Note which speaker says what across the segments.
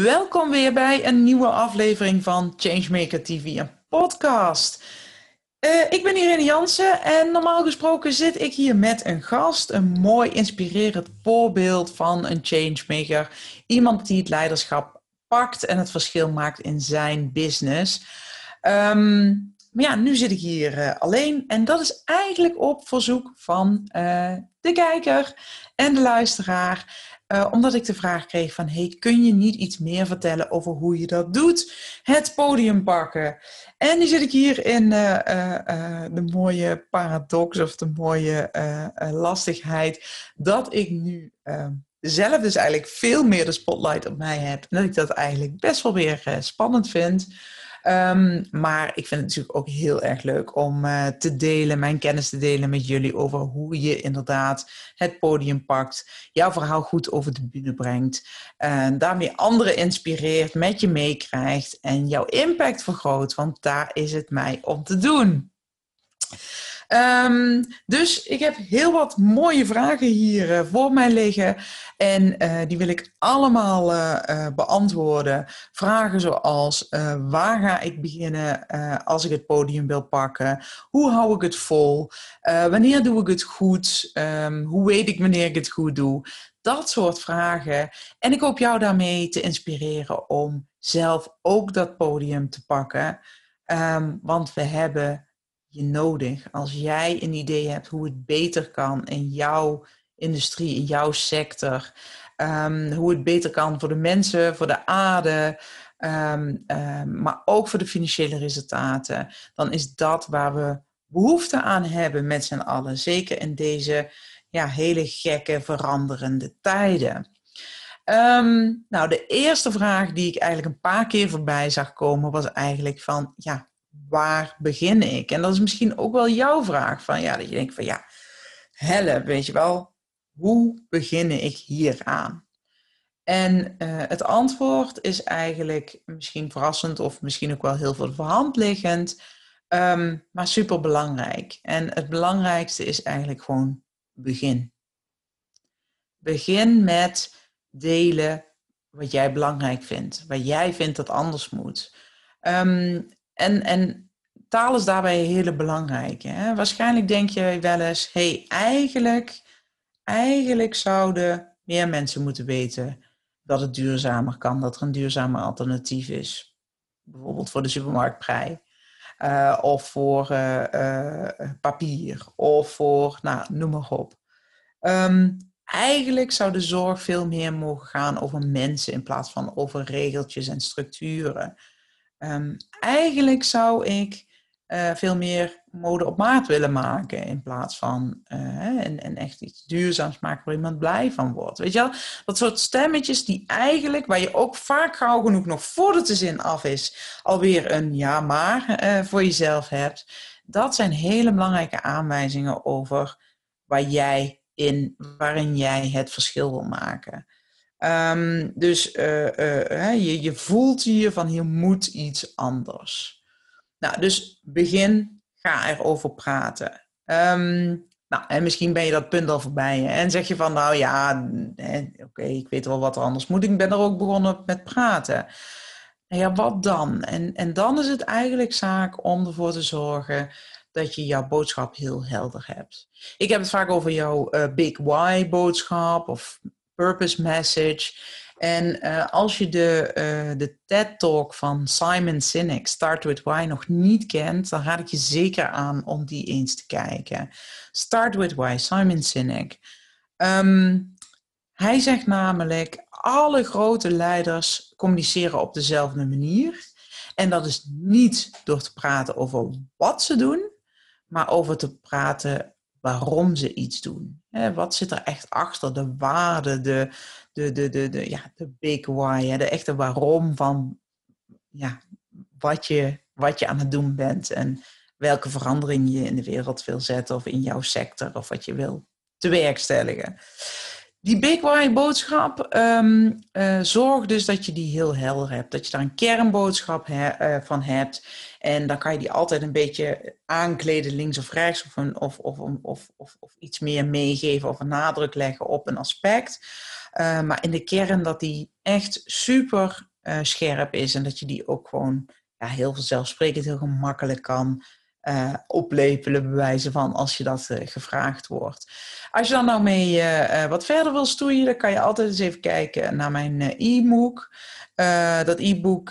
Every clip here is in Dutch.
Speaker 1: Welkom weer bij een nieuwe aflevering van Changemaker TV, een podcast. Uh, ik ben Irene Jansen en normaal gesproken zit ik hier met een gast, een mooi inspirerend voorbeeld van een changemaker. Iemand die het leiderschap pakt en het verschil maakt in zijn business. Um, maar ja, nu zit ik hier uh, alleen en dat is eigenlijk op verzoek van uh, de kijker en de luisteraar. Uh, omdat ik de vraag kreeg van, hey, kun je niet iets meer vertellen over hoe je dat doet? Het podium pakken. En nu zit ik hier in uh, uh, de mooie paradox of de mooie lastigheid dat ik nu zelf dus eigenlijk veel meer de spotlight op mij heb. En dat ik dat eigenlijk best wel weer spannend vind. Um, maar ik vind het natuurlijk ook heel erg leuk om uh, te delen, mijn kennis te delen met jullie over hoe je inderdaad het podium pakt, jouw verhaal goed over de bühne brengt, en daarmee anderen inspireert, met je meekrijgt en jouw impact vergroot, want daar is het mij om te doen. Um, dus ik heb heel wat mooie vragen hier uh, voor mij liggen. En uh, die wil ik allemaal uh, beantwoorden. Vragen zoals: waar ga ik beginnen als ik het podium wil pakken? Hoe hou ik het vol? wanneer doe ik het goed? Um, hoe weet ik wanneer ik het goed doe? Dat soort vragen. En ik hoop jou daarmee te inspireren om zelf ook dat podium te pakken. Um, want we hebben je nodig. Als jij een idee hebt hoe het beter kan in jouw industrie, in jouw sector, um, hoe het beter kan voor de mensen, voor de aarde, um, um, maar ook voor de financiële resultaten, dan is dat waar we behoefte aan hebben met z'n allen. Zeker in deze ja, hele gekke, veranderende tijden. Nou, de eerste vraag die ik eigenlijk een paar keer voorbij zag komen was eigenlijk van, ja, waar begin ik? En dat is misschien ook wel jouw vraag van, ja, dat je denkt van, ja, helle, weet je wel, hoe begin ik hier aan? En uh, het antwoord is eigenlijk misschien verrassend of misschien ook wel heel veel voor hand liggend, um, maar super belangrijk. En het belangrijkste is eigenlijk gewoon begin. Begin met delen wat jij belangrijk vindt, wat jij vindt dat anders moet. Um, en, en taal is daarbij heel belangrijk. Hè? Waarschijnlijk denk je wel eens, hey, eigenlijk, eigenlijk zouden meer mensen moeten weten dat het duurzamer kan, dat er een duurzamer alternatief is. Bijvoorbeeld voor de supermarktprij. Uh, of voor uh, uh, papier. Of voor, nou, noem maar op. Um, eigenlijk zou de zorg veel meer mogen gaan over mensen in plaats van over regeltjes en structuren. Um, eigenlijk zou ik uh, veel meer mode op maat willen maken in plaats van uh, en, en, echt iets duurzaams maken waar iemand blij van wordt. Weet je wel? Dat soort stemmetjes die eigenlijk, waar je ook vaak gauw genoeg nog voordat de zin af is, alweer een ja maar uh, voor jezelf hebt. Dat zijn hele belangrijke aanwijzingen over waar jij in, waarin jij het verschil wil maken. Um, dus uh, uh, je, je voelt hier van hier moet iets anders. Nou, dus begin, ga erover praten. Um, nou, en misschien ben je dat punt al voorbij. En zeg je van, nou ja, oké, ik weet wel wat er anders moet. Ik ben er ook begonnen met praten. Nou ja, wat dan? En, en dan is het eigenlijk zaak om ervoor te zorgen dat je jouw boodschap heel helder hebt. Ik heb het vaak over jouw uh, Big Why boodschap of purpose message. En uh, als je de, uh, de TED-talk van Simon Sinek, Start With Why, nog niet kent, dan raad ik je zeker aan om die eens te kijken. Start With Why, Simon Sinek. Um, hij zegt namelijk, alle grote leiders communiceren op dezelfde manier. En dat is niet door te praten over wat ze doen, maar over te praten waarom ze iets doen. wat zit er echt achter de waarde, de, de, de, de, de, ja, de big why, de echte waarom van ja, wat, je, wat je aan het doen bent en welke verandering je in de wereld wil zetten of in jouw sector of wat je wil tewerkstelligen. Die Big Why boodschap um, uh, zorg dus dat je die heel helder hebt. Dat je daar een kernboodschap uh, van hebt. En dan kan je die altijd een beetje aankleden links of rechts. Of, een, of, of, of, of, of iets meer meegeven of een nadruk leggen op een aspect. Uh, maar in de kern dat die echt super scherp is. En dat je die ook gewoon ja, heel vanzelfsprekend, heel gemakkelijk kan uh, oplepelen, bewijzen van als je dat uh, gevraagd wordt. Als je dan nou mee uh, wat verder wil stoeien, dan kan je altijd eens even kijken naar mijn e-book. dat e-book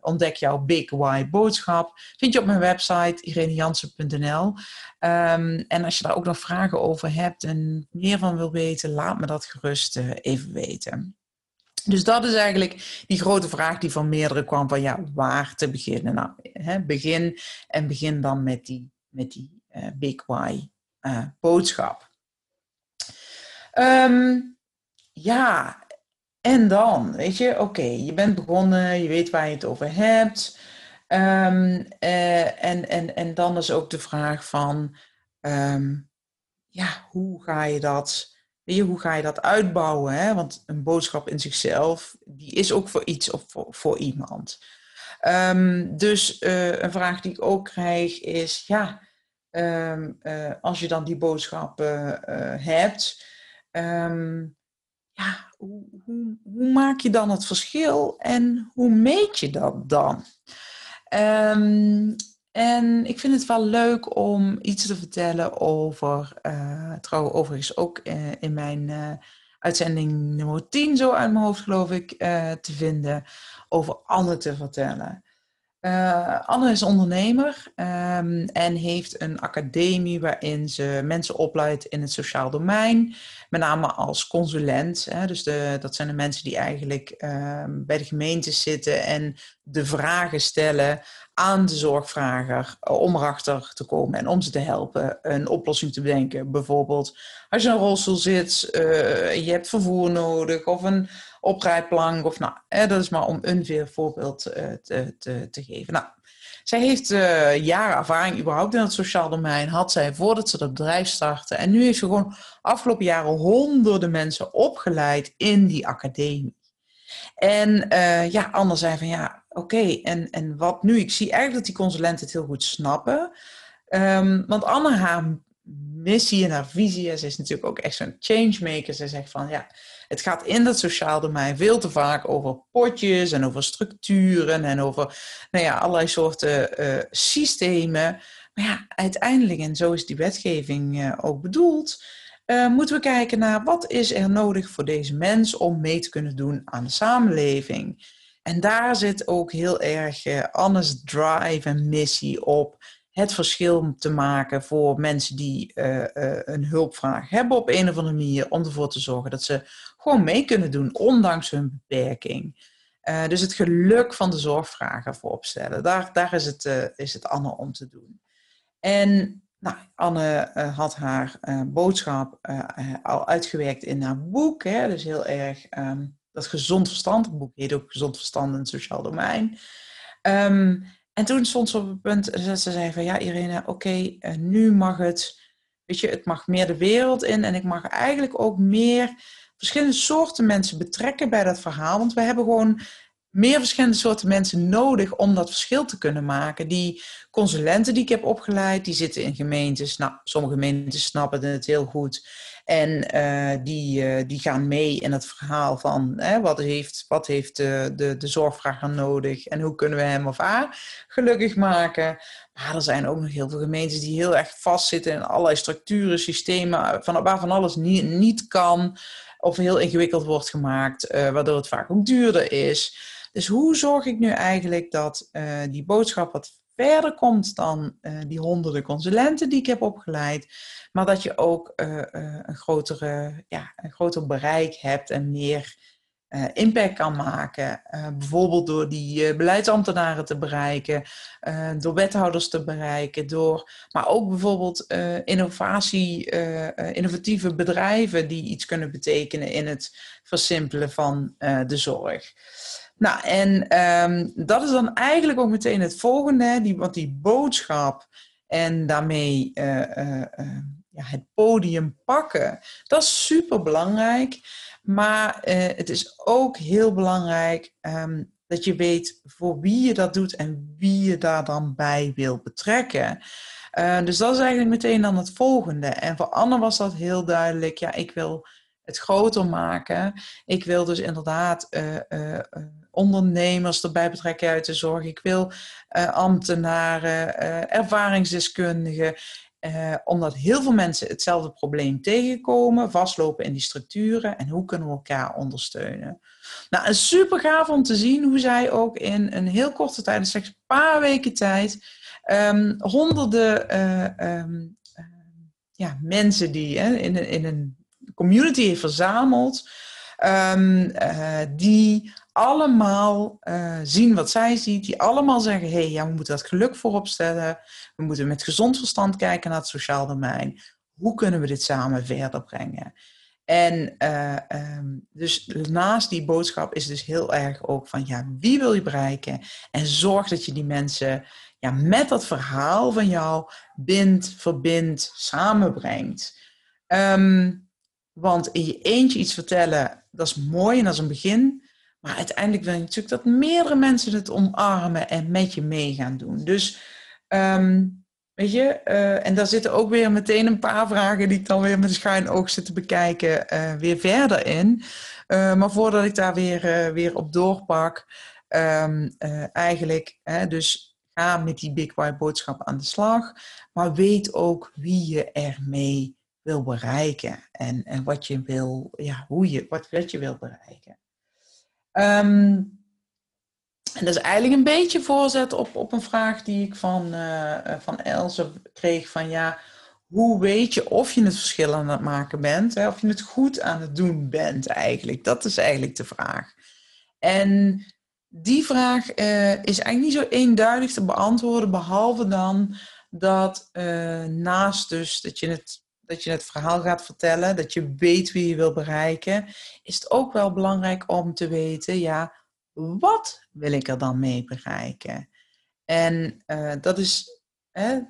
Speaker 1: Ontdek jouw Big Why boodschap. Vind je op mijn website irenejansen.nl. Ehm, en als je daar ook nog vragen over hebt en meer van wil weten, laat me dat gerust even weten. Dus dat is eigenlijk die grote vraag die van meerdere kwam: van ja, waar te beginnen? Nou, hè, begin en begin dan met die, met die uh, Big Why uh, boodschap. Um, ja, en dan, weet je, oké, je bent begonnen, je weet waar je het over hebt. Um, uh, en, en, en dan is ook de vraag van, um, ja, hoe ga je dat Hoe ga je dat uitbouwen? Hè? Want een boodschap in zichzelf, die is ook voor iets of voor, iemand. Um, dus uh, een vraag die ik ook krijg is, ja, um, uh, als je dan die boodschap uh, hebt, um, ja, hoe, hoe, maak je dan het verschil en hoe meet je dat dan? En ik vind het wel leuk om iets te vertellen over, uh, trouwens overigens ook uh, in mijn uh, uitzending nummer 10, zo uit mijn hoofd geloof ik, te vinden, over Anne te vertellen. Anne is ondernemer um, en heeft een academie waarin ze mensen opleidt in het sociaal domein, met name als consulent. Hè, dus de, dat zijn de mensen die eigenlijk ehm, bij de gemeente zitten en de vragen stellen aan de zorgvrager eh, om erachter te komen en om ze te helpen een oplossing te bedenken. Bijvoorbeeld als je in een rolstoel zit, uh, je hebt vervoer nodig of een oprijplank. Of, nou, dat is maar om een voorbeeld uh, te, te, te, geven. Nou, zij heeft uh, jaren ervaring überhaupt in het sociaal domein. Had zij voordat ze dat bedrijf startte. En nu heeft ze gewoon afgelopen jaren honderden mensen opgeleid in die academie. En ja, Anne zei van ja, oké, en, en wat nu? Ik zie eigenlijk dat die consulenten het heel goed snappen. Um, want Anne, haar missie en haar visie, ze is natuurlijk ook echt zo'n changemaker. Ze zegt van ja, het gaat in dat sociaal domein veel te vaak over potjes en over structuren en over nou ja, allerlei soorten uh, systemen. Maar ja, uiteindelijk, en zo is die wetgeving uh, ook bedoeld, uh, moeten we kijken naar wat is er nodig voor deze mens om mee te kunnen doen aan de samenleving. En daar zit ook heel erg Anne's drive en missie op. Het verschil te maken voor mensen die een hulpvraag hebben op een of andere manier. Om ervoor te zorgen dat ze gewoon mee kunnen doen, ondanks hun beperking. dus het geluk van de zorgvrager vooropstellen. Daar, daar is, het, is het Anne om te doen. En nou, Anne had haar boodschap al uitgewerkt in haar boek. Hè, dus heel erg um, dat gezond verstand, het boek heet ook Gezond verstand in het sociaal domein. Um, en toen stond ze op het punt ze zei van ja Irene, oké, nu mag het, weet je, het mag meer de wereld in en ik mag eigenlijk ook meer verschillende soorten mensen betrekken bij dat verhaal. Want we hebben gewoon meer verschillende soorten mensen nodig om dat verschil te kunnen maken. Die consulenten die ik heb opgeleid, die zitten in gemeentes. Nou, sommige gemeentes snappen het heel goed. En uh, die, uh, die gaan mee in het verhaal van hè, wat heeft, wat heeft de, de, de zorgvrager nodig en hoe kunnen we hem of haar gelukkig maken. Maar er zijn ook nog heel veel gemeentes die heel erg vastzitten in allerlei structuren, systemen, van, waarvan alles niet, niet kan of heel ingewikkeld wordt gemaakt, uh, waardoor het vaak ook duurder is. Dus hoe zorg ik nu eigenlijk dat die boodschap wat verder komt dan uh, die honderden consulenten die ik heb opgeleid, maar dat je ook een, grotere, ja, een groter bereik hebt en meer uh, impact kan maken. Uh, bijvoorbeeld door die uh, beleidsambtenaren te bereiken, door wethouders te bereiken, door, maar ook bijvoorbeeld innovatie, innovatieve bedrijven die iets kunnen betekenen in het versimpelen van de zorg. Nou, en um, dat is dan eigenlijk ook meteen het volgende, die, want die boodschap en daarmee ja, het podium pakken, dat is super belangrijk. Maar uh, het is ook heel belangrijk um, dat je weet voor wie je dat doet en wie je daar dan bij wil betrekken. Uh, dus dat is eigenlijk meteen dan het volgende. En voor Anne was dat heel duidelijk. Ja, ik wil het groter maken. Ik wil dus inderdaad uh, ondernemers erbij betrekken uit de zorg. Ik wil ambtenaren, ervaringsdeskundigen. Uh, omdat heel veel mensen hetzelfde probleem tegenkomen, vastlopen in die structuren en hoe kunnen we elkaar ondersteunen. Nou, een super gaaf om te zien hoe zij ook in een heel korte tijd, slechts een paar weken tijd, um, honderden uh, um, uh, ja, mensen die in, in een community heeft verzameld, um, die allemaal uh, zien wat zij ziet, die allemaal zeggen: hé, hey, ja, we moeten dat geluk voorop stellen. We moeten met gezond verstand kijken naar het sociaal domein. Hoe kunnen we dit samen verder brengen? En uh, um, dus naast die boodschap is dus heel erg ook van ja, wie wil je bereiken? En zorg dat je die mensen ja, met dat verhaal van jou bindt, verbindt, samenbrengt. Um, want in je eentje iets vertellen, dat is mooi en dat is een begin. Maar uiteindelijk wil je natuurlijk dat meerdere mensen het omarmen en met je mee gaan doen. Dus, um, weet je, uh, en daar zitten ook weer meteen een paar vragen die ik dan weer met een schuin oog zit te bekijken, uh, weer verder in. Uh, maar voordat ik daar weer, weer op doorpak, um, eigenlijk, hè, dus ga met die Big White boodschap aan de slag. Maar weet ook wie je ermee wil bereiken en, en wat je wil, ja, hoe je, wat, wat je wil bereiken. Um, en dat is eigenlijk een beetje voorzet op, op een vraag die ik van, uh, van Else kreeg: van ja, hoe weet je of je het verschil aan het maken bent, hè, of je het goed aan het doen bent eigenlijk? Dat is eigenlijk de vraag. En die vraag uh, is eigenlijk niet zo eenduidig te beantwoorden, behalve dan dat naast dus dat je het dat je het verhaal gaat vertellen, dat je weet wie je wil bereiken, is het ook wel belangrijk om te weten, ja, wat wil ik er dan mee bereiken? En uh, dat, is, hè,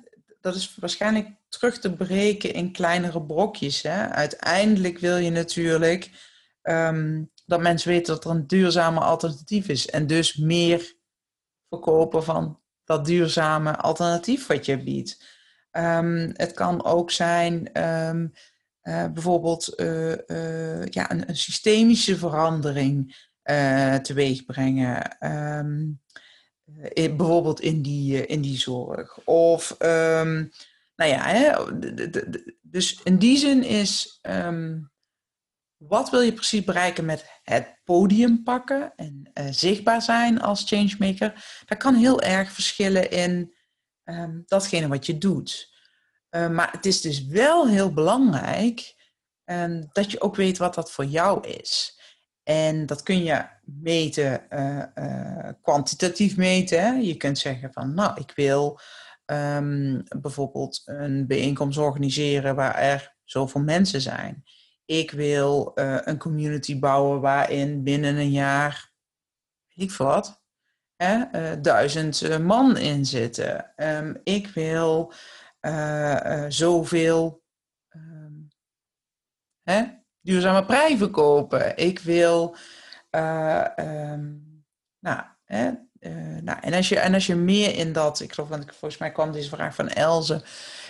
Speaker 1: dat is waarschijnlijk terug te breken in kleinere brokjes. Hè? Uiteindelijk wil je natuurlijk um, dat mensen weten dat er een duurzame alternatief is. En dus meer verkopen van dat duurzame alternatief wat je biedt. Um, het kan ook zijn um, uh, bijvoorbeeld uh, uh, ja, een, een, systemische verandering teweeg brengen. In, bijvoorbeeld in die, in die zorg. Of, nou ja, hè, dus in die zin is, wat wil je precies bereiken met het podium pakken en zichtbaar zijn als changemaker? Dat kan heel erg verschillen in um, datgene wat je doet. Uh, maar het is dus wel heel belangrijk um, dat je ook weet wat dat voor jou is. En dat kun je meten, uh, uh, kwantitatief meten. Je kunt zeggen van, nou, ik wil bijvoorbeeld een bijeenkomst organiseren waar er zoveel mensen zijn. Ik wil een community bouwen waarin binnen een jaar, weet ik wat, hè, duizend man in zitten. Um, ik wil uh, zoveel uh, hè, duurzame prijzen kopen. Ik wil, um, nou, hè, nou, en, als je, en als je meer in dat, ik geloof, want volgens mij kwam deze vraag van Elze.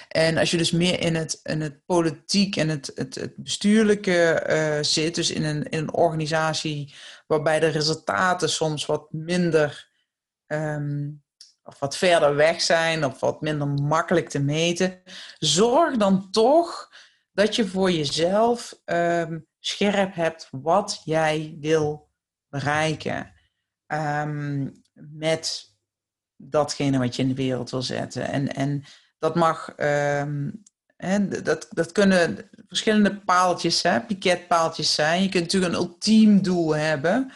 Speaker 1: En als je dus meer in het, in het politiek en het, het, bestuurlijke uh, zit, dus in een, in een organisatie waarbij de resultaten soms wat minder um, of wat verder weg zijn of wat minder makkelijk te meten, zorg dan toch dat je voor jezelf um, scherp hebt wat jij wil bereiken. Um, met datgene wat je in de wereld wil zetten. En, en dat mag, dat, dat kunnen verschillende paaltjes, hè, piketpaaltjes zijn. Je kunt natuurlijk een ultiem doel hebben.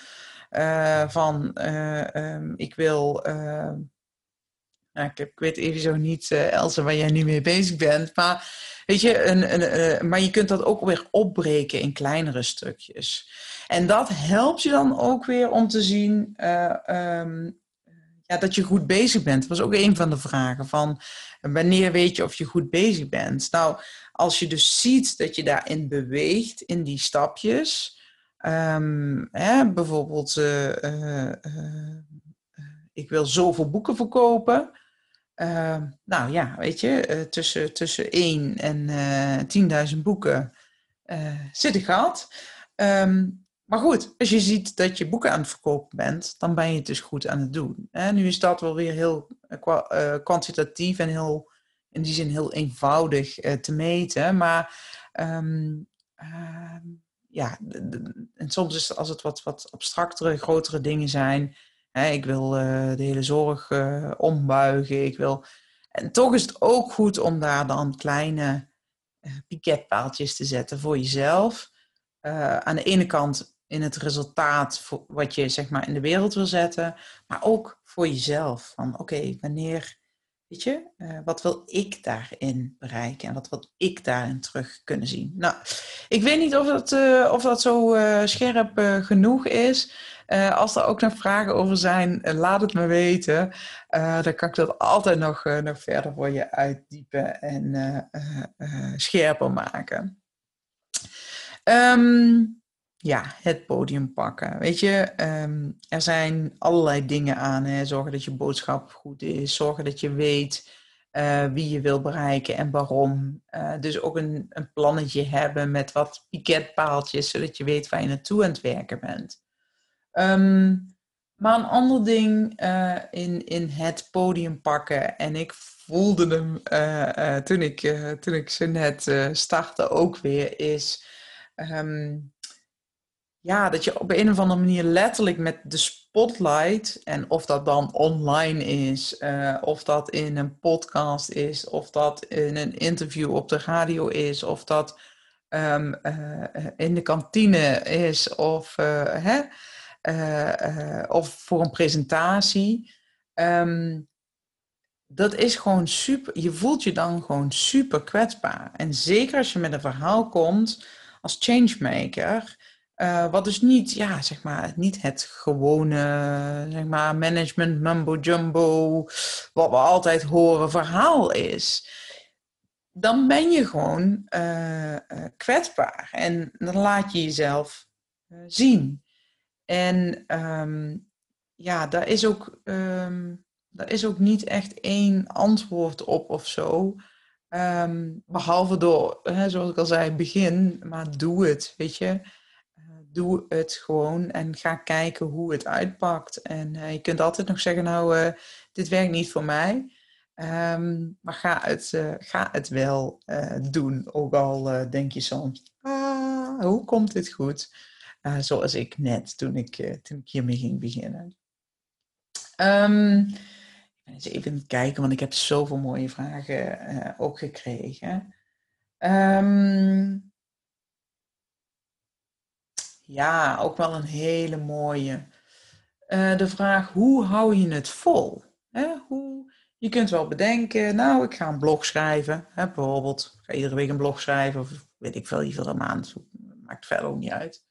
Speaker 1: Uh, van uh, ik wil. Uh, nou, ik, ik, weet even zo niet, Elsa, waar jij nu mee bezig bent. Maar weet je, een, een, maar je kunt dat ook weer opbreken in kleinere stukjes. En dat helpt je dan ook weer om te zien um, ja, dat je goed bezig bent. Dat was ook een van de vragen van wanneer weet je of je goed bezig bent. Nou, als je dus ziet dat je daarin beweegt, in die stapjes. Um, hè, bijvoorbeeld, uh, uh, uh, ik wil zoveel boeken verkopen. Ehm, nou ja, weet je, tussen, tussen 1 en 10.000 boeken zit een gat. Um, maar goed, als je ziet dat je boeken aan het verkopen bent, dan ben je het dus goed aan het doen. En nu is dat wel weer heel kwantitatief en heel, in die zin heel eenvoudig te meten. Maar uh, ja, en soms is het als het wat, wat abstractere, grotere dingen zijn. Hè, ik wil de hele zorg ombuigen. Ik wil... En toch is het ook goed om daar dan kleine piketpaaltjes te zetten voor jezelf. aan de ene kant in het resultaat wat je zeg maar in de wereld wil zetten, maar ook voor jezelf. Van oké, wanneer, uh, wat wil ik daarin bereiken en wat wil ik daarin terug kunnen zien? Nou, ik weet niet of dat, uh, of dat zo uh, scherp genoeg is. als er ook nog vragen over zijn, laat het me weten. dan kan ik dat altijd nog, nog verder voor je uitdiepen en scherper maken. Um, ja, het podium pakken. Weet je, um, er zijn allerlei dingen aan. Hè. Zorgen dat je boodschap goed is. Zorgen dat je weet uh, wie je wil bereiken en waarom. Uh, dus ook een, een plannetje hebben met wat piketpaaltjes, zodat je weet waar je naartoe aan het werken bent. Um, maar een ander ding uh, in, in het podium pakken, en ik voelde hem toen, ik, toen ik ze net startte ook weer, is um, ja, dat je op een of andere manier letterlijk met de spotlight, en of dat dan online is, uh, of dat in een podcast is, of dat in een interview op de radio is, of dat um, uh, in de kantine is, of, uh, hè, of voor een presentatie. Um, dat is gewoon super, je voelt je dan gewoon super kwetsbaar. En zeker als je met een verhaal komt als changemaker uh, wat dus niet, ja, zeg maar, niet het gewone, zeg maar, management mumbo jumbo, wat we altijd horen, verhaal is. Dan ben je gewoon uh, kwetsbaar en dan laat je jezelf zien. En um, ja, daar is, ook, um, daar is ook niet echt één antwoord op of zo. Um, behalve door, hè, zoals ik al zei, begin, maar doe het, weet je doe het gewoon en ga kijken hoe het uitpakt. En uh, je kunt altijd nog zeggen, nou, uh, dit werkt niet voor mij. Um, maar ga het, uh, ga het wel doen. Ook al denk je soms, ah, hoe komt dit goed? zoals ik net toen ik, toen ik hiermee ging beginnen. Um, eens even kijken, want ik heb zoveel mooie vragen ook gekregen. Um, ja, ook wel een hele mooie. Uh, de vraag, hoe hou je het vol? Hoe, je kunt wel bedenken, nou, ik ga een blog schrijven. Hè, bijvoorbeeld, ik ga iedere week een blog schrijven. Of weet ik veel, iedere maand. Maakt verder ook niet uit.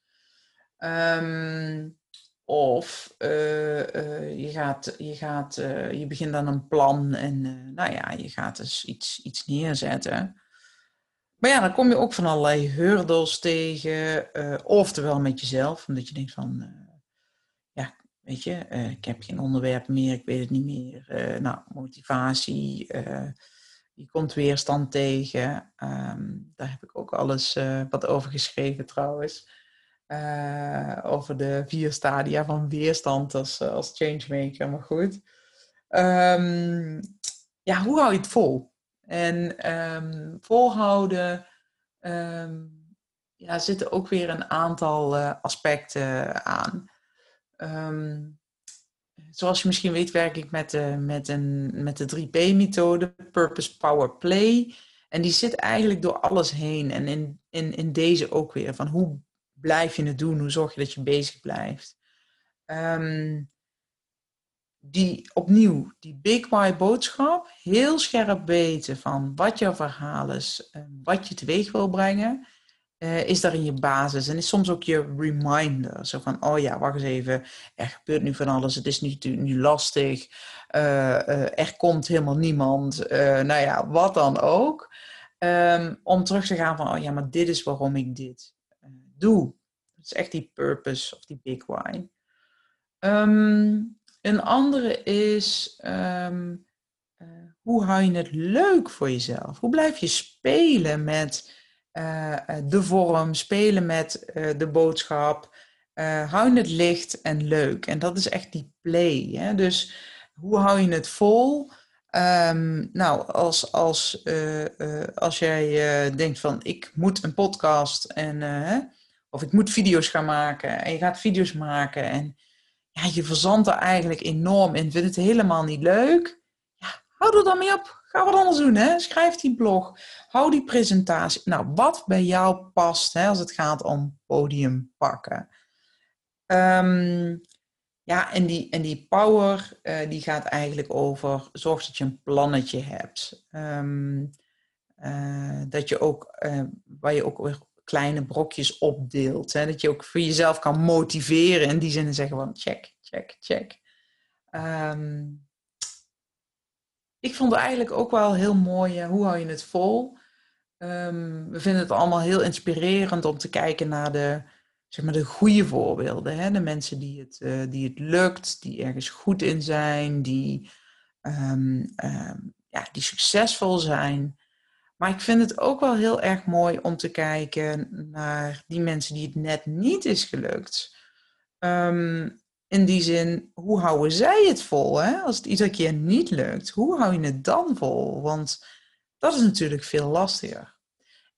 Speaker 1: Um, of uh, uh, je, gaat, je, gaat, je begint aan een plan en nou ja, je gaat dus iets, iets neerzetten. Maar ja, dan kom je ook van allerlei hurdles tegen. Uh, oftewel met jezelf, omdat je denkt van, uh, ja, weet je, uh, ik heb geen onderwerp meer, ik weet het niet meer. nou, motivatie, je komt weerstand tegen. Um, daar heb ik ook alles wat over geschreven trouwens. over de vier stadia van weerstand als, als changemaker, maar goed. Um, ja, hoe hou je het vol? En um, volhouden um, ja, zitten ook weer een aantal uh, aspecten aan. Um, zoals je misschien weet, werk ik met, uh, met, een, met de 3P-methode, Purpose, Power, Play. En die zit eigenlijk door alles heen. En in, in, in deze ook weer. Van hoe blijf je het doen? Hoe zorg je dat je bezig blijft? Ehm, die opnieuw, die big why boodschap, heel scherp weten van wat jouw verhaal is, wat je teweeg wil brengen, uh, is in je basis. En is soms ook je reminder. Zo van, oh ja, wacht eens even, er gebeurt nu van alles, het is nu, nu lastig, uh, uh, er komt helemaal niemand, nou ja, wat dan ook. Um, om terug te gaan van, oh ja, maar dit is waarom ik dit doe. Dat is echt die purpose of die big why. Um, een andere is, um, hoe hou je het leuk voor jezelf? Hoe blijf je spelen met uh, de vorm, spelen met de boodschap? hou je het licht en leuk? En dat is echt die play. Hè? Dus hoe hou je het vol? Um, nou, als, als, als jij denkt van ik moet een podcast en of ik moet video's gaan maken en je gaat video's maken en ja, je verzandt er eigenlijk enorm in, vindt het helemaal niet leuk. Ja, hou er dan mee op. Ga wat anders doen. Hè? Schrijf die blog. Hou die presentatie. Nou, wat bij jou past hè, als het gaat om podium pakken. Um, ja, en die, en die power uh, die gaat eigenlijk over zorg dat je een plannetje hebt. Um, uh, dat je ook, uh, waar je ook weer kleine brokjes opdeelt. Hè? Dat je ook voor jezelf kan motiveren. In die zin en zeggen van check, check, check. Um, ik vond het eigenlijk ook wel heel mooi. hoe hou je het vol? Um, we vinden het allemaal heel inspirerend om te kijken naar de, zeg maar, de goede voorbeelden. Hè? De mensen die het, uh, die het lukt, die ergens goed in zijn, die, um, ja, die succesvol zijn. Maar ik vind het ook wel heel erg mooi om te kijken naar die mensen die het net niet is gelukt. Um, in die zin, hoe houden zij het vol? Hè? Als het iedere keer niet lukt, hoe hou je het dan vol? Want dat is natuurlijk veel lastiger.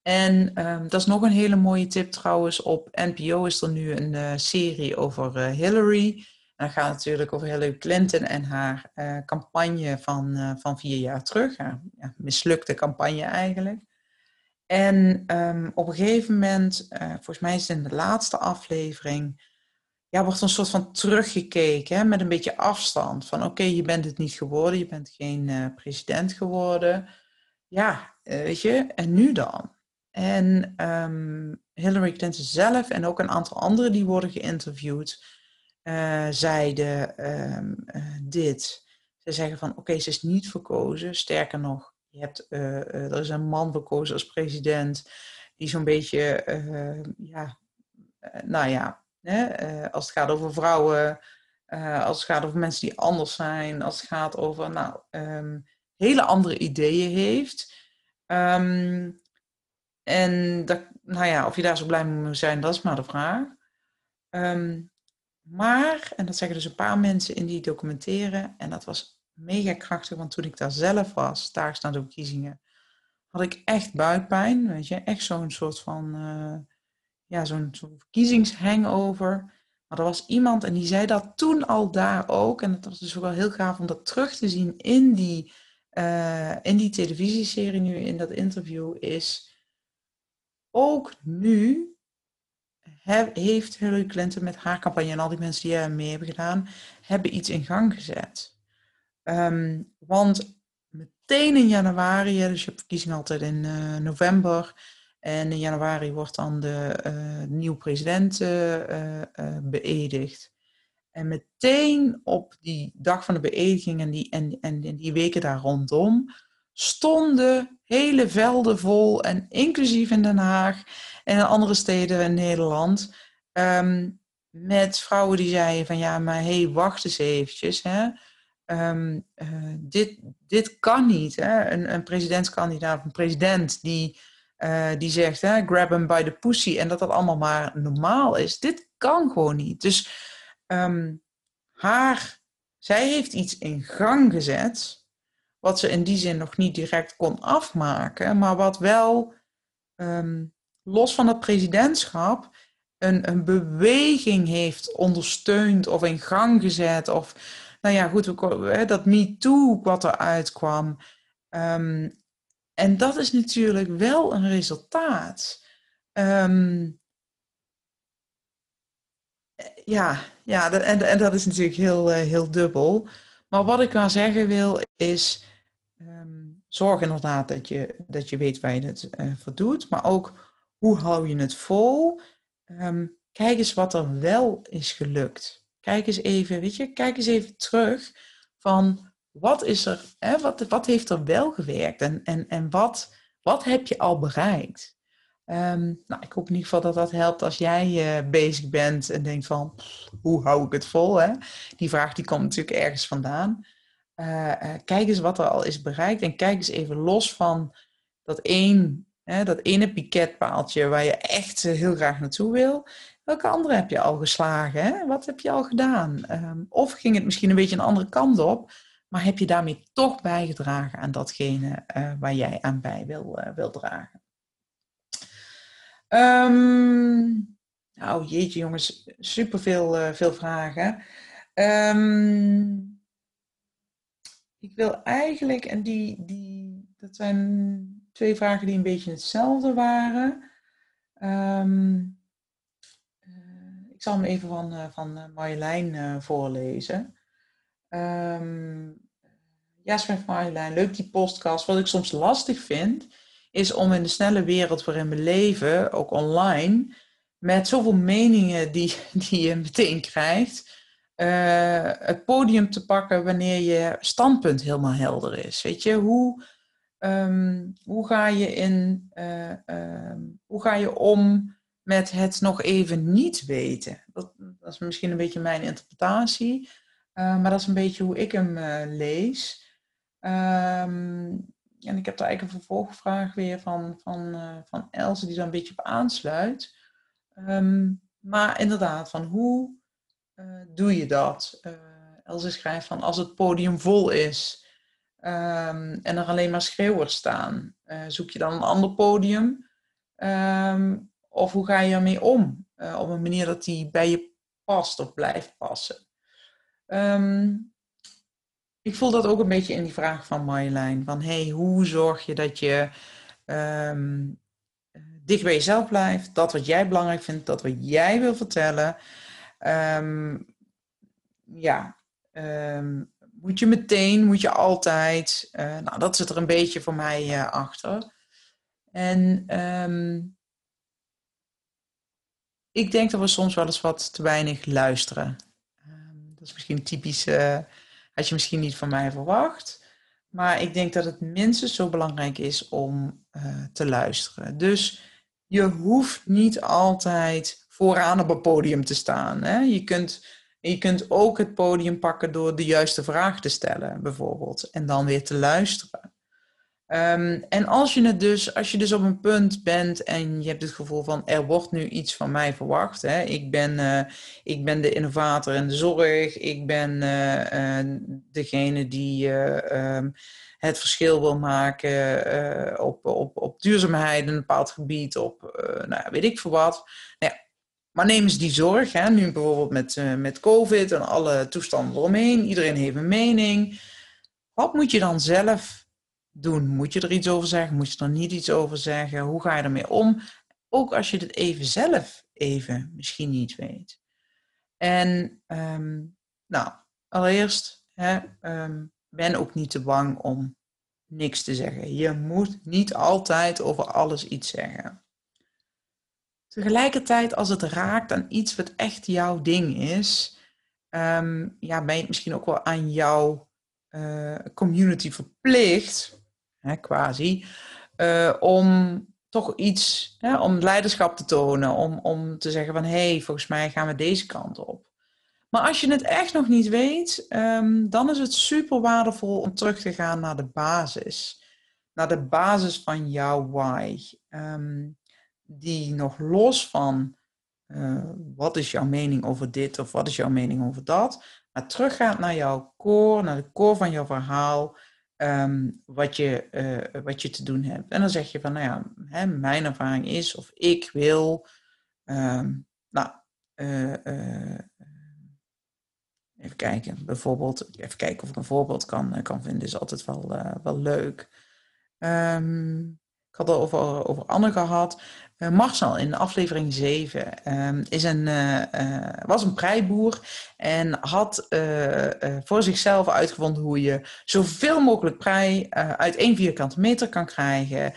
Speaker 1: En um, dat is nog een hele mooie tip trouwens. Op NPO is er nu een uh, serie over uh, Hillary. Dat gaat natuurlijk over Hillary Clinton en haar uh, campagne van, uh, van vier jaar terug. Ja, mislukte campagne eigenlijk. En um, op een gegeven moment, uh, volgens mij is het in de laatste aflevering, ja, wordt een soort van teruggekeken met een beetje afstand. Van oké, je bent het niet geworden, je bent geen president geworden. Ja, weet je, en nu dan? En um, Hillary Clinton zelf en ook een aantal anderen die worden geïnterviewd uh, zeiden um, uh, dit. Ze zeggen van oké, ze is niet verkozen. Sterker nog, je hebt, uh, er is een man verkozen als president die zo'n beetje, ja, nou ja, hè, als het gaat over vrouwen, als het gaat over mensen die anders zijn, als het gaat over nou, um, hele andere ideeën heeft. En nou ja, of je daar zo blij mee moet zijn, dat is maar de vraag. Maar, en dat zeggen dus een paar mensen in die documenteren, en dat was mega krachtig, want toen ik daar zelf was, daar staan de verkiezingen, had ik echt buikpijn, weet je, echt zo'n soort van, uh, ja, zo'n zo verkiezingshangover. Maar er was iemand en die zei dat toen al daar ook, en dat was dus ook wel heel gaaf om dat terug te zien in die, uh, in die televisieserie nu, in dat interview, is ook nu heeft Hillary Clinton met haar campagne en al die mensen die er mee hebben gedaan, hebben iets in gang gezet. Um, want meteen in januari, dus je hebt verkiezingen altijd in uh, november, en in januari wordt dan de uh, nieuwe president uh, beëdigd. En meteen op die dag van de beëdiging en die, en, en, en die weken daar rondom, stonden hele velden vol, en inclusief in Den Haag en in andere steden in Nederland, um, met vrouwen die zeiden van ja, maar hé, hey, wacht eens eventjes. Hè? Um, uh, dit, dit kan niet. Hè? Een, een presidentskandidaat, een president die, uh, die zegt hè, grab him by the pussy en dat dat allemaal maar normaal is. Dit kan gewoon niet. Dus um, haar, zij heeft iets in gang gezet wat ze in die zin nog niet direct kon afmaken, maar wat wel um, los van het presidentschap een, een beweging heeft ondersteund of in gang gezet. Of, nou ja, goed, dat MeToo wat eruit kwam. Um, En dat is natuurlijk wel een resultaat. Um, ja, ja en, en dat is natuurlijk heel, uh, heel dubbel. Maar wat ik wel zeggen wil is, zorg inderdaad dat je, dat je weet waar je het uh, voor doet. Maar ook, hoe hou je het vol? Um, kijk eens wat er wel is gelukt. Kijk eens even, weet je, kijk eens even terug van wat is er, hè, wat, wat heeft er wel gewerkt en, en, en wat, wat heb je al bereikt? Um, nou, ik hoop in ieder geval dat dat helpt als jij uh, bezig bent en denkt van, hoe hou ik het vol? Hè? Die vraag die komt natuurlijk ergens vandaan. Uh, uh, kijk eens wat er al is bereikt en kijk eens even los van dat, één, hè, dat ene piketpaaltje waar je echt heel graag naartoe wil. Welke andere heb je al geslagen? Hè? Wat heb je al gedaan? Um, of ging het misschien een beetje een andere kant op, maar heb je daarmee toch bijgedragen aan datgene waar jij aan bij wil, wil dragen? Um, nou, jeetje jongens, super veel, veel vragen. Um, ik wil eigenlijk, en die, die, dat zijn twee vragen die een beetje hetzelfde waren. Um, uh, ik zal hem even van, uh, van Marjolein voorlezen. Um, ja, schrijft Marjolein, leuk die podcast. Wat ik soms lastig vind, is om in de snelle wereld waarin we leven, ook online, met zoveel meningen die, die je meteen krijgt, uh, het podium te pakken wanneer je standpunt helemaal helder is. Weet je, hoe, um, hoe, ga, je in, uh, uh, hoe ga je om met het nog even niet weten? Dat, dat is misschien een beetje mijn interpretatie, eh, maar dat is een beetje hoe ik hem lees. Um, en ik heb daar eigenlijk een vervolgvraag weer van, van, van Else, die daar een beetje op aansluit. Maar inderdaad, van hoe uh, doe je dat? Uh, Else schrijft van als het podium vol is um, en er alleen maar schreeuwers staan, zoek je dan een ander podium? Um, of hoe ga je ermee om? op een manier dat die bij je past of blijft passen. Um, ik voel dat ook een beetje in die vraag van Marjolein. Van hey, hoe zorg je dat je dicht bij jezelf blijft? Dat wat jij belangrijk vindt, dat wat jij wil vertellen. Um, ja, um, moet je meteen, moet je altijd. Uh, nou, dat zit er een beetje voor mij uh, achter. En ik denk dat we soms wel eens wat te weinig luisteren. dat is misschien typisch. Uh, had je misschien niet van mij verwacht. Maar ik denk dat het minstens zo belangrijk is om te luisteren. Dus je hoeft niet altijd vooraan op een podium te staan. Hè? Je, kunt, je kunt ook het podium pakken door de juiste vraag te stellen, bijvoorbeeld. En dan weer te luisteren. Um, en als je, het dus, als je dus op een punt bent en je hebt het gevoel van er wordt nu iets van mij verwacht. Hè? Ik, ben, uh, ik ben de innovator in de zorg. Ik ben uh, uh, degene die um, het verschil wil maken op, op, op duurzaamheid in een bepaald gebied. Op nou, weet ik veel wat. Nou ja, maar neem eens die zorg. Hè? Nu bijvoorbeeld met, met COVID en alle toestanden eromheen. Iedereen heeft een mening. Wat moet je dan zelf doen? Moet je er iets over zeggen? Moet je er niet iets over zeggen? Hoe ga je ermee om? Ook als je het even zelf even misschien niet weet. En um, nou, allereerst, hè, um, ben ook niet te bang om niks te zeggen. Je moet niet altijd over alles iets zeggen. Tegelijkertijd, als het raakt aan iets wat echt jouw ding is, um, ja, ben je misschien ook wel aan jouw uh, community verplicht hè, quasi, uh, om toch iets, hè, om leiderschap te tonen, om, om te zeggen van hé, hey, volgens mij gaan we deze kant op. Maar als je het echt nog niet weet, um, dan is het super waardevol om terug te gaan naar de basis. Naar de basis van jouw why. Um, die nog los van uh, wat is jouw mening over dit of wat is jouw mening over dat, maar teruggaat naar jouw core, naar de core van jouw verhaal. Um, wat, je, uh, wat je te doen hebt. En dan zeg je van, nou ja, hè, mijn ervaring is of ik wil, um, nou, uh, even kijken, bijvoorbeeld, even kijken of ik een voorbeeld kan, kan vinden, is altijd wel, wel leuk. Ehm, ik had het over, over Anne gehad. Uh, Marcel in aflevering 7 ehm, is een, uh, was een preiboer en had voor zichzelf uitgevonden hoe je zoveel mogelijk prei uit één vierkante meter kan krijgen.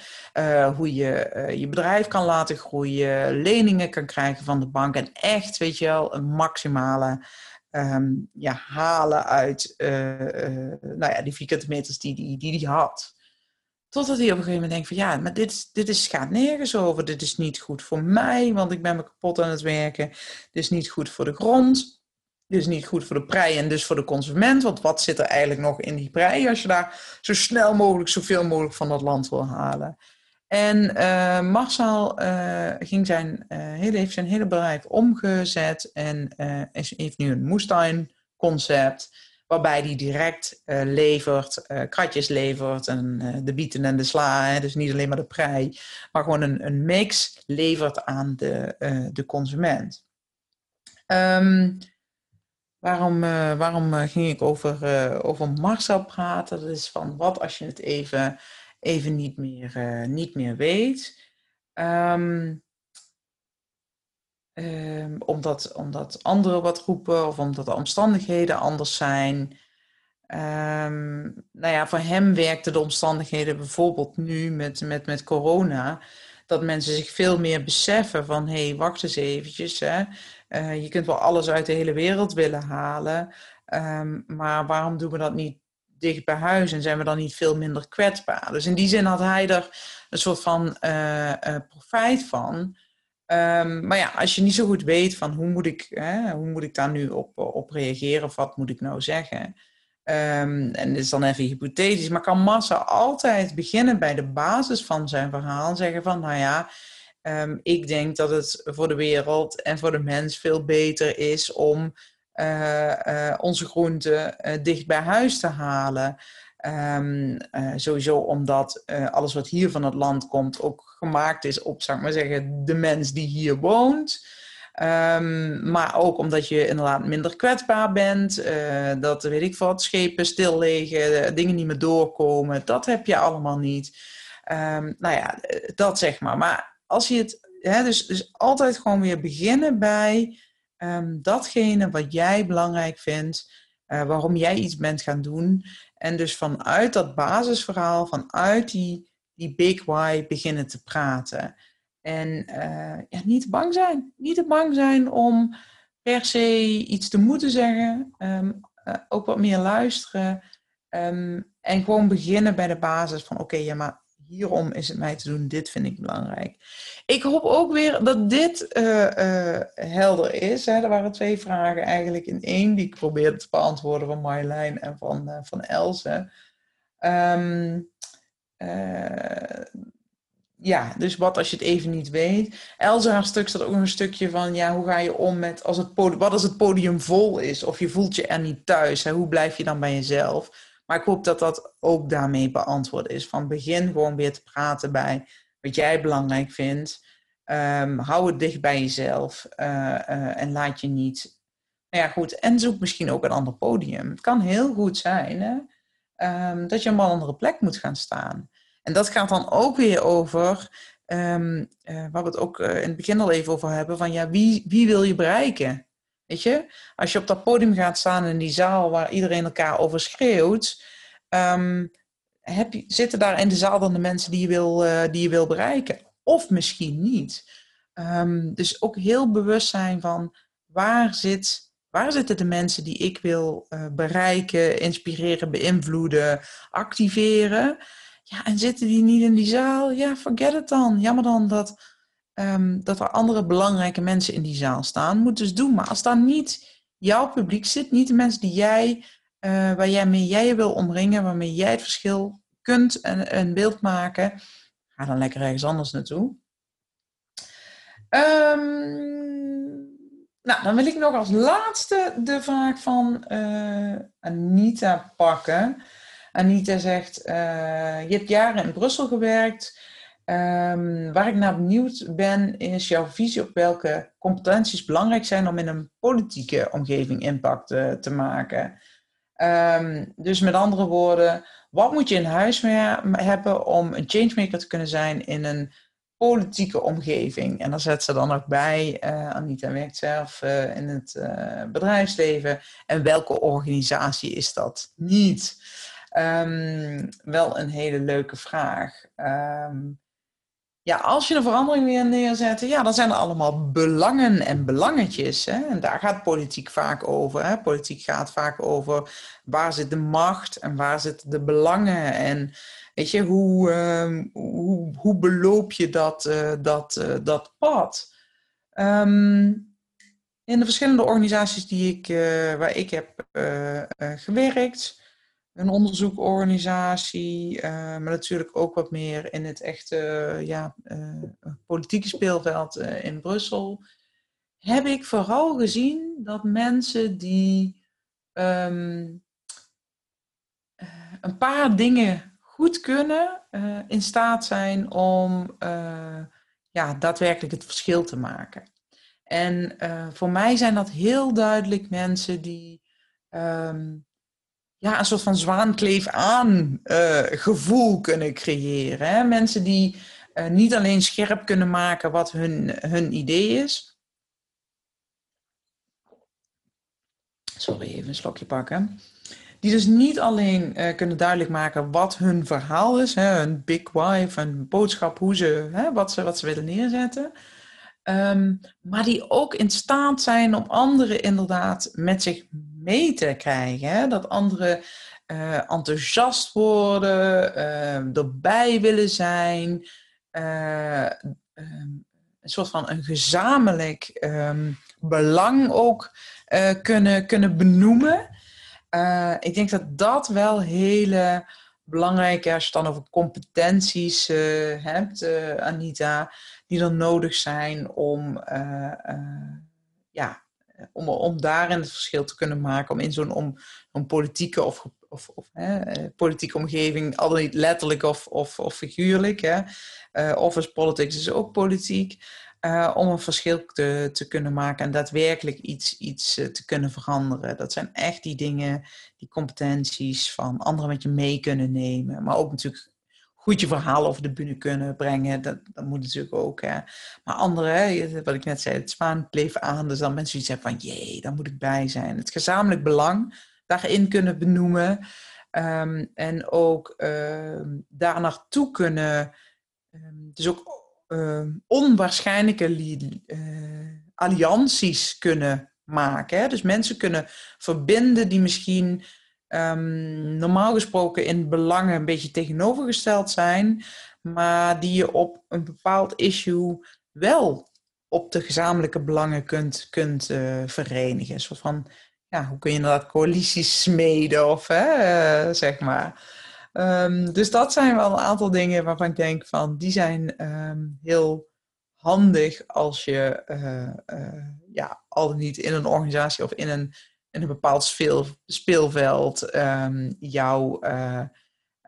Speaker 1: hoe je je bedrijf kan laten groeien, leningen kan krijgen van de bank en echt, weet je wel, een maximale um, ja, halen uit nou ja, die vierkante meters die hij die, die, die had. Totdat hij op een gegeven moment denkt van ja, maar dit, dit is, gaat nergens over. Dit is niet goed voor mij, want ik ben me kapot aan het werken. Dit is niet goed voor de grond. Dit is niet goed voor de prei en dus voor de consument. Want wat zit er eigenlijk nog in die prei als je daar zo snel mogelijk, zoveel mogelijk van dat land wil halen? En uh, Marcel uh, ging zijn, uh, hele, heeft zijn hele bedrijf omgezet en heeft nu een moestuinconcept waarbij die direct uh, levert, uh, kratjes levert en uh, de bieten en de sla, hè, dus niet alleen maar de prei, maar gewoon een, een mix levert aan de, de consument. Um, waarom, waarom ging ik over, over Marcel praten? Dat is van wat als je het even, even niet, meer, niet meer weet. Um, Um, omdat, omdat anderen wat roepen of omdat de omstandigheden anders zijn. Um, nou ja, voor hem werkten de omstandigheden bijvoorbeeld nu met, met, met corona. Dat mensen zich veel meer beseffen van hé, hey, wacht eens eventjes. Hè. Uh, je kunt wel alles uit de hele wereld willen halen. Um, maar waarom doen we dat niet dicht bij huis en zijn we dan niet veel minder kwetsbaar? Dus in die zin had hij er een soort van uh, uh, profijt van. Um, maar ja, als je niet zo goed weet van hoe moet ik, hè, hoe moet ik daar nu op, op reageren of wat moet ik nou zeggen. Um, en dit is dan even hypothetisch, maar kan Massa altijd beginnen bij de basis van zijn verhaal. Zeggen van, nou ja, um, ik denk dat het voor de wereld en voor de mens veel beter is om uh, uh, onze groenten uh, dicht bij huis te halen. Um, uh, sowieso omdat uh, alles wat hier van het land komt ook gemaakt is op, zeg maar zeggen, de mens die hier woont. Um, maar ook omdat je inderdaad minder kwetsbaar bent. Uh, dat, weet ik wat, schepen stil liggen, dingen niet meer doorkomen. Dat heb je allemaal niet. Um, nou ja, dat zeg maar. Maar als je het, hè, dus, dus altijd gewoon weer beginnen bij datgene wat jij belangrijk vindt. waarom jij iets bent gaan doen. En dus vanuit dat basisverhaal, vanuit die, die big why beginnen te praten. En uh, ja, niet bang zijn. Niet te bang zijn om per se iets te moeten zeggen. Um, uh, ook wat meer luisteren. Um, en gewoon beginnen bij de basis van oké, ja, maar hierom is het mij te doen, dit vind ik belangrijk. Ik hoop ook weer dat dit uh, uh, helder is. Hè. Er waren twee vragen eigenlijk in één die ik probeerde te beantwoorden van Marjolein en van, uh, van Else. Um, ja, dus wat als je het even niet weet. Else haar stuk staat ook een stukje van, ja, hoe ga je om met als het podium, wat als het podium vol is of je voelt je er niet thuis, hoe blijf je dan bij jezelf? Maar ik hoop dat dat ook daarmee beantwoord is. Van begin gewoon weer te praten bij wat jij belangrijk vindt. Um, hou het dicht bij jezelf uh, uh, en laat je niet. Nou ja, goed. En zoek misschien ook een ander podium. Het kan heel goed zijn hè? Um, dat je op een andere plek moet gaan staan. En dat gaat dan ook weer over, um, waar we het ook in het begin al even over hebben, van ja, wie, wie wil je bereiken? Als je op dat podium gaat staan in die zaal waar iedereen elkaar over schreeuwt, um, heb je, zitten daar in de zaal dan de mensen die je wil, uh, die je wil bereiken? Of misschien niet. Um, dus ook heel bewust zijn van waar, zit, waar zitten de mensen die ik wil uh, bereiken, inspireren, beïnvloeden, activeren. Ja, en zitten die niet in die zaal? Ja, forget het dan. Jammer dan dat um, dat er andere belangrijke mensen in die zaal staan. Moet dus doen. Maar als daar niet jouw publiek zit, niet de mensen die jij, uh, waar jij mee jij wil omringen, waarmee jij het verschil kunt en een beeld maken, ga dan lekker ergens anders naartoe. Um, nou, dan wil ik nog als laatste de vraag van uh, Anita pakken. Anita zegt: uh, Je hebt jaren in Brussel gewerkt. Um, waar ik naar benieuwd ben, is jouw visie op welke competenties belangrijk zijn om in een politieke omgeving impact uh, te maken. Ehm, dus met andere woorden, wat moet je in huis hebben om een changemaker te kunnen zijn in een politieke omgeving? En daar zet ze dan ook bij, uh, Anita werkt zelf uh, in het bedrijfsleven. En welke organisatie is dat niet? Um, wel een hele leuke vraag. Um, ja, als je een verandering weer neerzet, ja, dan zijn er allemaal belangen en belangetjes. Hè? En daar gaat politiek vaak over. Hè? Politiek gaat vaak over waar zit de macht en waar zitten de belangen. En weet je, hoe, uh, hoe, hoe beloop je dat, uh, dat, uh, dat pad? Um, in de verschillende organisaties die ik, eh, waar ik heb gewerkt, een onderzoekorganisatie, uh, maar natuurlijk ook wat meer in het echte ja, uh, politieke speelveld uh, in Brussel, heb ik vooral gezien dat mensen die um, een paar dingen goed kunnen, in staat zijn om ja, daadwerkelijk het verschil te maken. En voor mij zijn dat heel duidelijk mensen die um, ja, een soort van zwaankleef aan uh, gevoel kunnen creëren. Hè? Mensen die uh, niet alleen scherp kunnen maken wat hun, hun idee is. Sorry, even een slokje pakken. Die dus niet alleen uh, kunnen duidelijk maken wat hun verhaal is, hè, hun big why, hun boodschap, hoe ze, hè, wat, ze, wat ze willen neerzetten. Um, maar die ook in staat zijn om anderen inderdaad met zich mee te krijgen. Hè? Dat anderen uh, enthousiast worden, uh, erbij willen zijn. Uh, um, een soort van een gezamenlijk um, belang ook kunnen, kunnen benoemen. ik denk dat dat wel hele belangrijke, als je het dan over competenties hebt, Anita, die er nodig zijn om ja, om, om daarin het verschil te kunnen maken, om in zo'n om, om politieke of, of, of hè, eh, politieke omgeving, al niet letterlijk of, of, of figuurlijk, hè, uh, office politics is ook politiek, uh, om een verschil te, te kunnen maken en daadwerkelijk iets, iets te kunnen veranderen. Dat zijn echt die dingen, die competenties van anderen met je mee kunnen nemen, maar ook natuurlijk goed je verhaal over de bühne kunnen brengen. Dat, dat moet natuurlijk ook. Hè. Maar anderen, wat ik net zei, het zwaan leven aan. Dus dan mensen die zeggen van, jee, daar moet ik bij zijn. Het gezamenlijk belang daarin kunnen benoemen. Um, en ook um, daar naartoe kunnen, um, dus ook onwaarschijnlijke uh, allianties kunnen maken. Hè? Dus mensen kunnen verbinden die misschien um, normaal gesproken in belangen een beetje tegenovergesteld zijn, maar die je op een bepaald issue wel op de gezamenlijke belangen kunt, kunt uh, verenigen. Een soort van, ja, hoe kun je inderdaad coalities smeden of hè, uh, zeg maar. Um, dus dat zijn wel een aantal dingen waarvan ik denk van, die zijn um, heel handig als je uh, ja, al niet in een organisatie of in een in een bepaald speel, speelveld um, jou uh,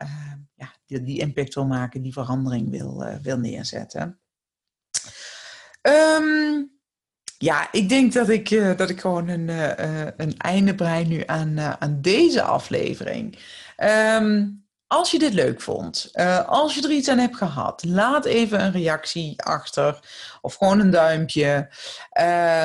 Speaker 1: uh, ja, die, die, impact wil maken, die verandering wil, uh, wil neerzetten. Um, ja, ik denk dat ik, dat ik gewoon een, een einde brei nu aan, aan deze aflevering. Um, als je dit leuk vond, uh, als je er iets aan hebt gehad, laat even een reactie achter of gewoon een duimpje.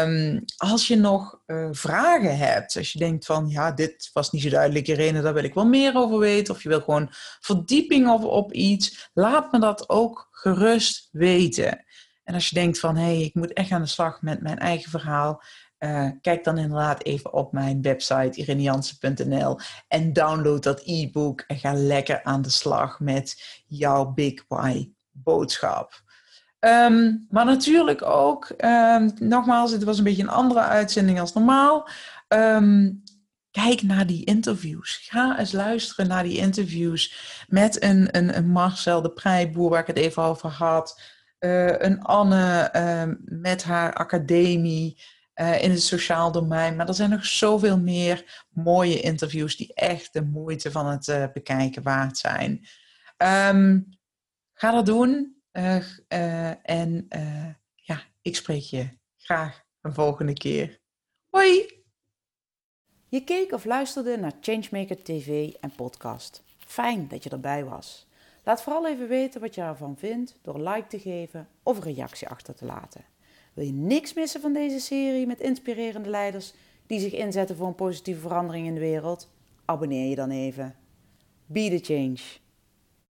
Speaker 1: Um, als je nog uh, vragen hebt, als je denkt van ja, dit was niet zo duidelijk, Irene, daar wil ik wel meer over weten, of je wil gewoon verdieping op, op iets, laat me dat ook gerust weten. En als je denkt van hé, hey, ik moet echt aan de slag met mijn eigen verhaal, uh, kijk dan inderdaad even op mijn website ireniansen.nl en download dat e-book en ga lekker aan de slag met jouw Big Why boodschap. Um, maar natuurlijk ook, um, nogmaals, het was een beetje een andere uitzending als normaal. Um, kijk naar die interviews. Ga eens luisteren naar die interviews met een, een, Marcel de Prijboer, waar ik het even over had. Uh, een Anne met haar academie. Uh, in het sociaal domein. Maar er zijn nog zoveel meer mooie interviews die echt de moeite van het uh, bekijken waard zijn. Um, ga dat doen. Uh, en ja, ik spreek je graag een volgende keer. Hoi! Je keek of luisterde naar Changemaker TV en podcast. Fijn dat je erbij was. Laat vooral even weten wat je ervan vindt door een like te geven of een reactie achter te laten. Wil je niks missen van deze serie met inspirerende leiders die zich inzetten voor een positieve verandering in de wereld? Abonneer je dan even. Be the change.